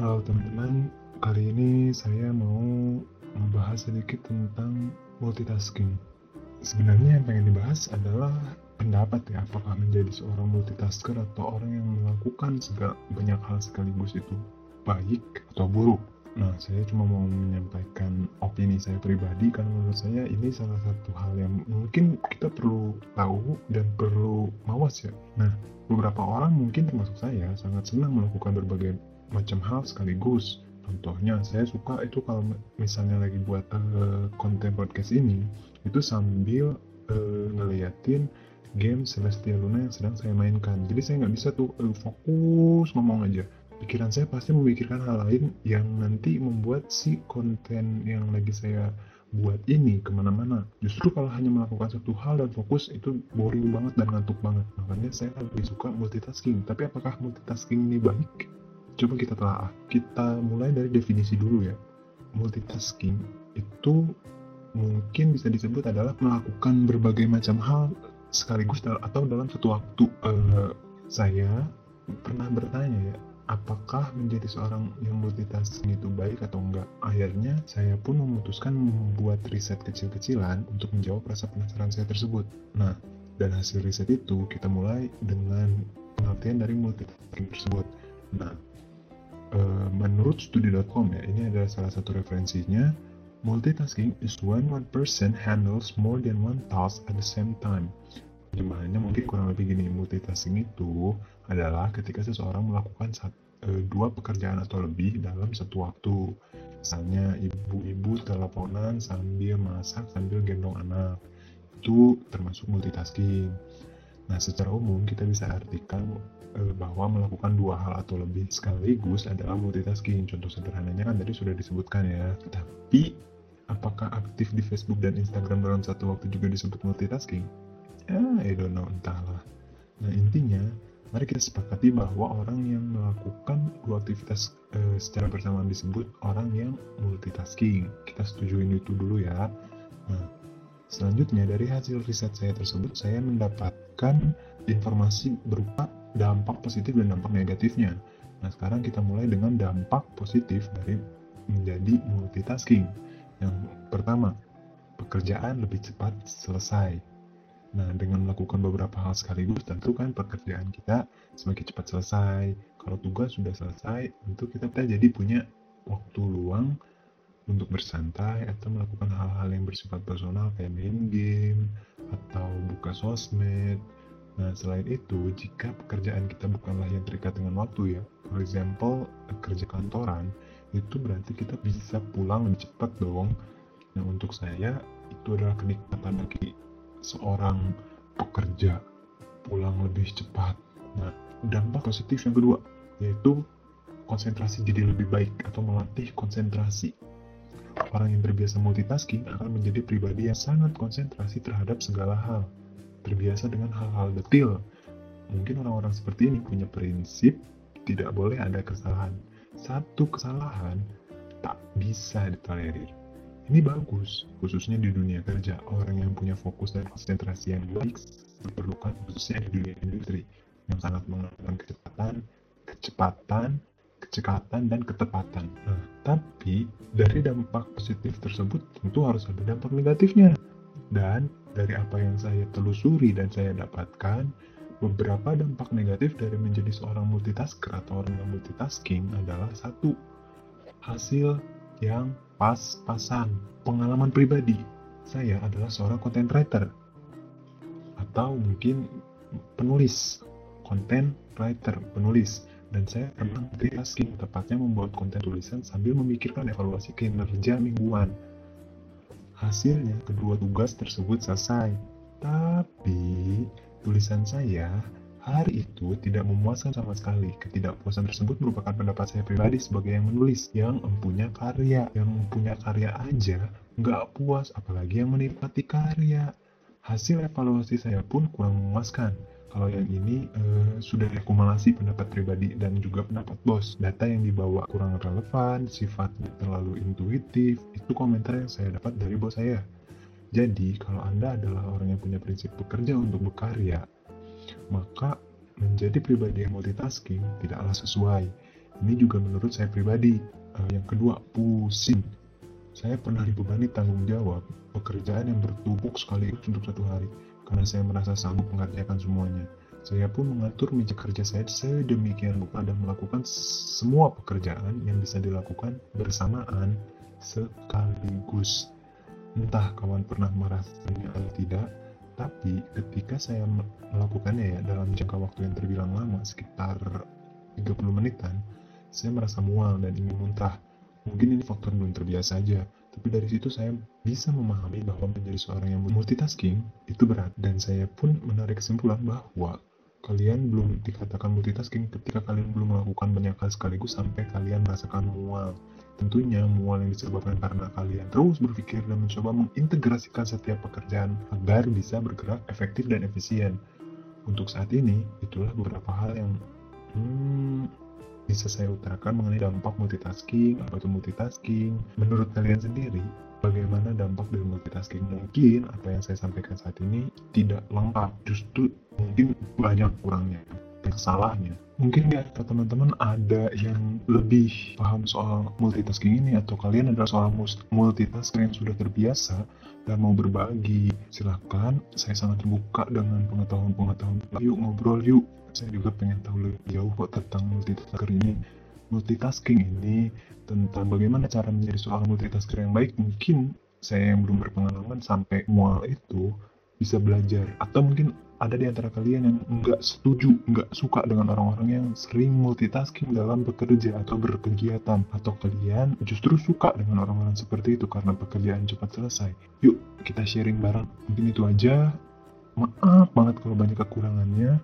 Halo teman-teman, kali ini saya mau membahas sedikit tentang multitasking. Sebenarnya yang pengen dibahas adalah pendapat ya, apakah menjadi seorang multitasker atau orang yang melakukan segala banyak hal sekaligus itu baik atau buruk. Nah, saya cuma mau menyampaikan opini saya pribadi karena menurut saya ini salah satu hal yang mungkin kita perlu tahu dan perlu mawas ya. Nah, beberapa orang mungkin termasuk saya sangat senang melakukan berbagai macam hal sekaligus. Contohnya, saya suka itu kalau misalnya lagi buat uh, konten podcast ini, itu sambil uh, ngeliatin game Celestia Luna yang sedang saya mainkan. Jadi saya nggak bisa tuh uh, fokus ngomong aja pikiran saya pasti memikirkan hal lain yang nanti membuat si konten yang lagi saya buat ini ke mana-mana. Justru kalau hanya melakukan satu hal dan fokus itu boring banget dan ngantuk banget. Makanya saya lebih suka multitasking. Tapi apakah multitasking ini baik? Coba kita telah Kita mulai dari definisi dulu ya. Multitasking itu mungkin bisa disebut adalah melakukan berbagai macam hal sekaligus atau dalam satu waktu. Uh, saya pernah bertanya ya, apakah menjadi seorang yang multitasking itu baik atau enggak. Akhirnya saya pun memutuskan membuat riset kecil-kecilan untuk menjawab rasa penasaran saya tersebut. Nah, dan hasil riset itu kita mulai dengan pengertian dari multitasking tersebut. Nah, e, menurut studi.com ya, ini adalah salah satu referensinya. Multitasking is when one person handles more than one task at the same time Terjemahannya mungkin kurang lebih gini, multitasking itu adalah ketika seseorang melakukan satu, e, dua pekerjaan atau lebih dalam satu waktu. Misalnya ibu-ibu teleponan sambil masak sambil gendong anak. Itu termasuk multitasking. Nah, secara umum kita bisa artikan e, bahwa melakukan dua hal atau lebih sekaligus adalah multitasking. Contoh sederhananya kan tadi sudah disebutkan ya. Tapi apakah aktif di Facebook dan Instagram dalam satu waktu juga disebut multitasking? ya I don't know entahlah nah intinya mari kita sepakati bahwa orang yang melakukan dua aktivitas e, secara bersamaan disebut orang yang multitasking kita setujuin itu dulu ya nah selanjutnya dari hasil riset saya tersebut saya mendapatkan informasi berupa dampak positif dan dampak negatifnya. Nah sekarang kita mulai dengan dampak positif dari menjadi multitasking. Yang pertama pekerjaan lebih cepat selesai. Nah, dengan melakukan beberapa hal sekaligus, tentu kan pekerjaan kita semakin cepat selesai. Kalau tugas sudah selesai, tentu kita, kita jadi punya waktu luang untuk bersantai atau melakukan hal-hal yang bersifat personal kayak main game atau buka sosmed. Nah, selain itu, jika pekerjaan kita bukanlah yang terikat dengan waktu ya, for example, kerja kantoran, itu berarti kita bisa pulang lebih cepat dong. Nah, untuk saya, itu adalah kenikmatan bagi seorang pekerja pulang lebih cepat. Nah, dampak positif yang kedua yaitu konsentrasi jadi lebih baik atau melatih konsentrasi. Orang yang terbiasa multitasking akan menjadi pribadi yang sangat konsentrasi terhadap segala hal, terbiasa dengan hal-hal detail. Mungkin orang-orang seperti ini punya prinsip tidak boleh ada kesalahan. Satu kesalahan tak bisa ditolerir. Ini bagus, khususnya di dunia kerja. Orang yang punya fokus dan konsentrasi yang baik diperlukan khususnya di dunia industri yang sangat menggunakan kecepatan, kecepatan, kecekatan, dan ketepatan. Nah, tapi dari dampak positif tersebut tentu harus ada dampak negatifnya. Dan dari apa yang saya telusuri dan saya dapatkan, beberapa dampak negatif dari menjadi seorang multitasker atau orang yang multitasking adalah satu, hasil yang pas-pasan. Pengalaman pribadi, saya adalah seorang content writer atau mungkin penulis, content writer, penulis. Dan saya pernah multitasking, tepatnya membuat konten tulisan sambil memikirkan evaluasi kinerja mingguan. Hasilnya, kedua tugas tersebut selesai. Tapi, tulisan saya Hari itu tidak memuaskan sama sekali. Ketidakpuasan tersebut merupakan pendapat saya pribadi sebagai yang menulis, yang mempunyai karya. Yang mempunyai karya aja nggak puas, apalagi yang menikmati karya. Hasil evaluasi saya pun kurang memuaskan. Kalau yang ini uh, sudah akumulasi pendapat pribadi dan juga pendapat bos. Data yang dibawa kurang relevan, sifatnya terlalu intuitif, itu komentar yang saya dapat dari bos saya. Jadi, kalau Anda adalah orang yang punya prinsip bekerja untuk berkarya, maka menjadi pribadi yang multitasking tidaklah sesuai. Ini juga menurut saya pribadi. Uh, yang kedua, pusing. Saya pernah dibebani tanggung jawab pekerjaan yang bertumpuk sekaligus untuk satu hari karena saya merasa sanggup mengerjakan semuanya. Saya pun mengatur meja kerja saya sedemikian rupa dan melakukan semua pekerjaan yang bisa dilakukan bersamaan sekaligus. Entah kawan pernah merasanya atau tidak, tapi ketika saya melakukannya ya dalam jangka waktu yang terbilang lama, sekitar 30 menitan, saya merasa mual dan ingin muntah. Mungkin ini faktor belum terbiasa saja, tapi dari situ saya bisa memahami bahwa menjadi seorang yang multitasking itu berat dan saya pun menarik kesimpulan bahwa kalian belum dikatakan multitasking ketika kalian belum melakukan banyak hal sekaligus sampai kalian merasakan mual. Tentunya mual yang disebabkan karena kalian terus berpikir dan mencoba mengintegrasikan setiap pekerjaan agar bisa bergerak efektif dan efisien. Untuk saat ini, itulah beberapa hal yang hmm, bisa saya utarakan mengenai dampak multitasking, apa itu multitasking. Menurut kalian sendiri, bagaimana dampak dari multitasking mungkin apa yang saya sampaikan saat ini tidak lengkap justru mungkin banyak kurangnya dan salahnya. Mungkin ya teman-teman ada yang lebih paham soal multitasking ini atau kalian adalah seorang multitasker yang sudah terbiasa dan mau berbagi. Silahkan saya sangat terbuka dengan pengetahuan-pengetahuan. Yuk ngobrol yuk. Saya juga pengen tahu lebih jauh kok tentang multitasker ini. Multitasking ini tentang bagaimana cara menjadi seorang multitasker yang baik. Mungkin saya yang belum berpengalaman sampai mual itu bisa belajar atau mungkin ada di antara kalian yang nggak setuju, nggak suka dengan orang-orang yang sering multitasking dalam bekerja atau berkegiatan atau kalian justru suka dengan orang-orang seperti itu karena pekerjaan cepat selesai. Yuk kita sharing bareng. Mungkin itu aja. Maaf banget kalau banyak kekurangannya.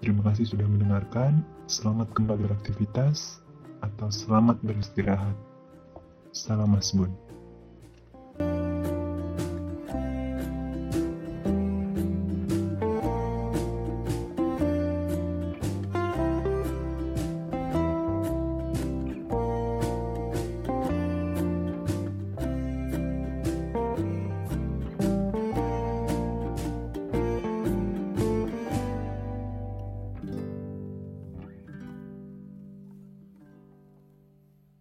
Terima kasih sudah mendengarkan. Selamat kembali beraktivitas atau selamat beristirahat. Salam Mas Bun.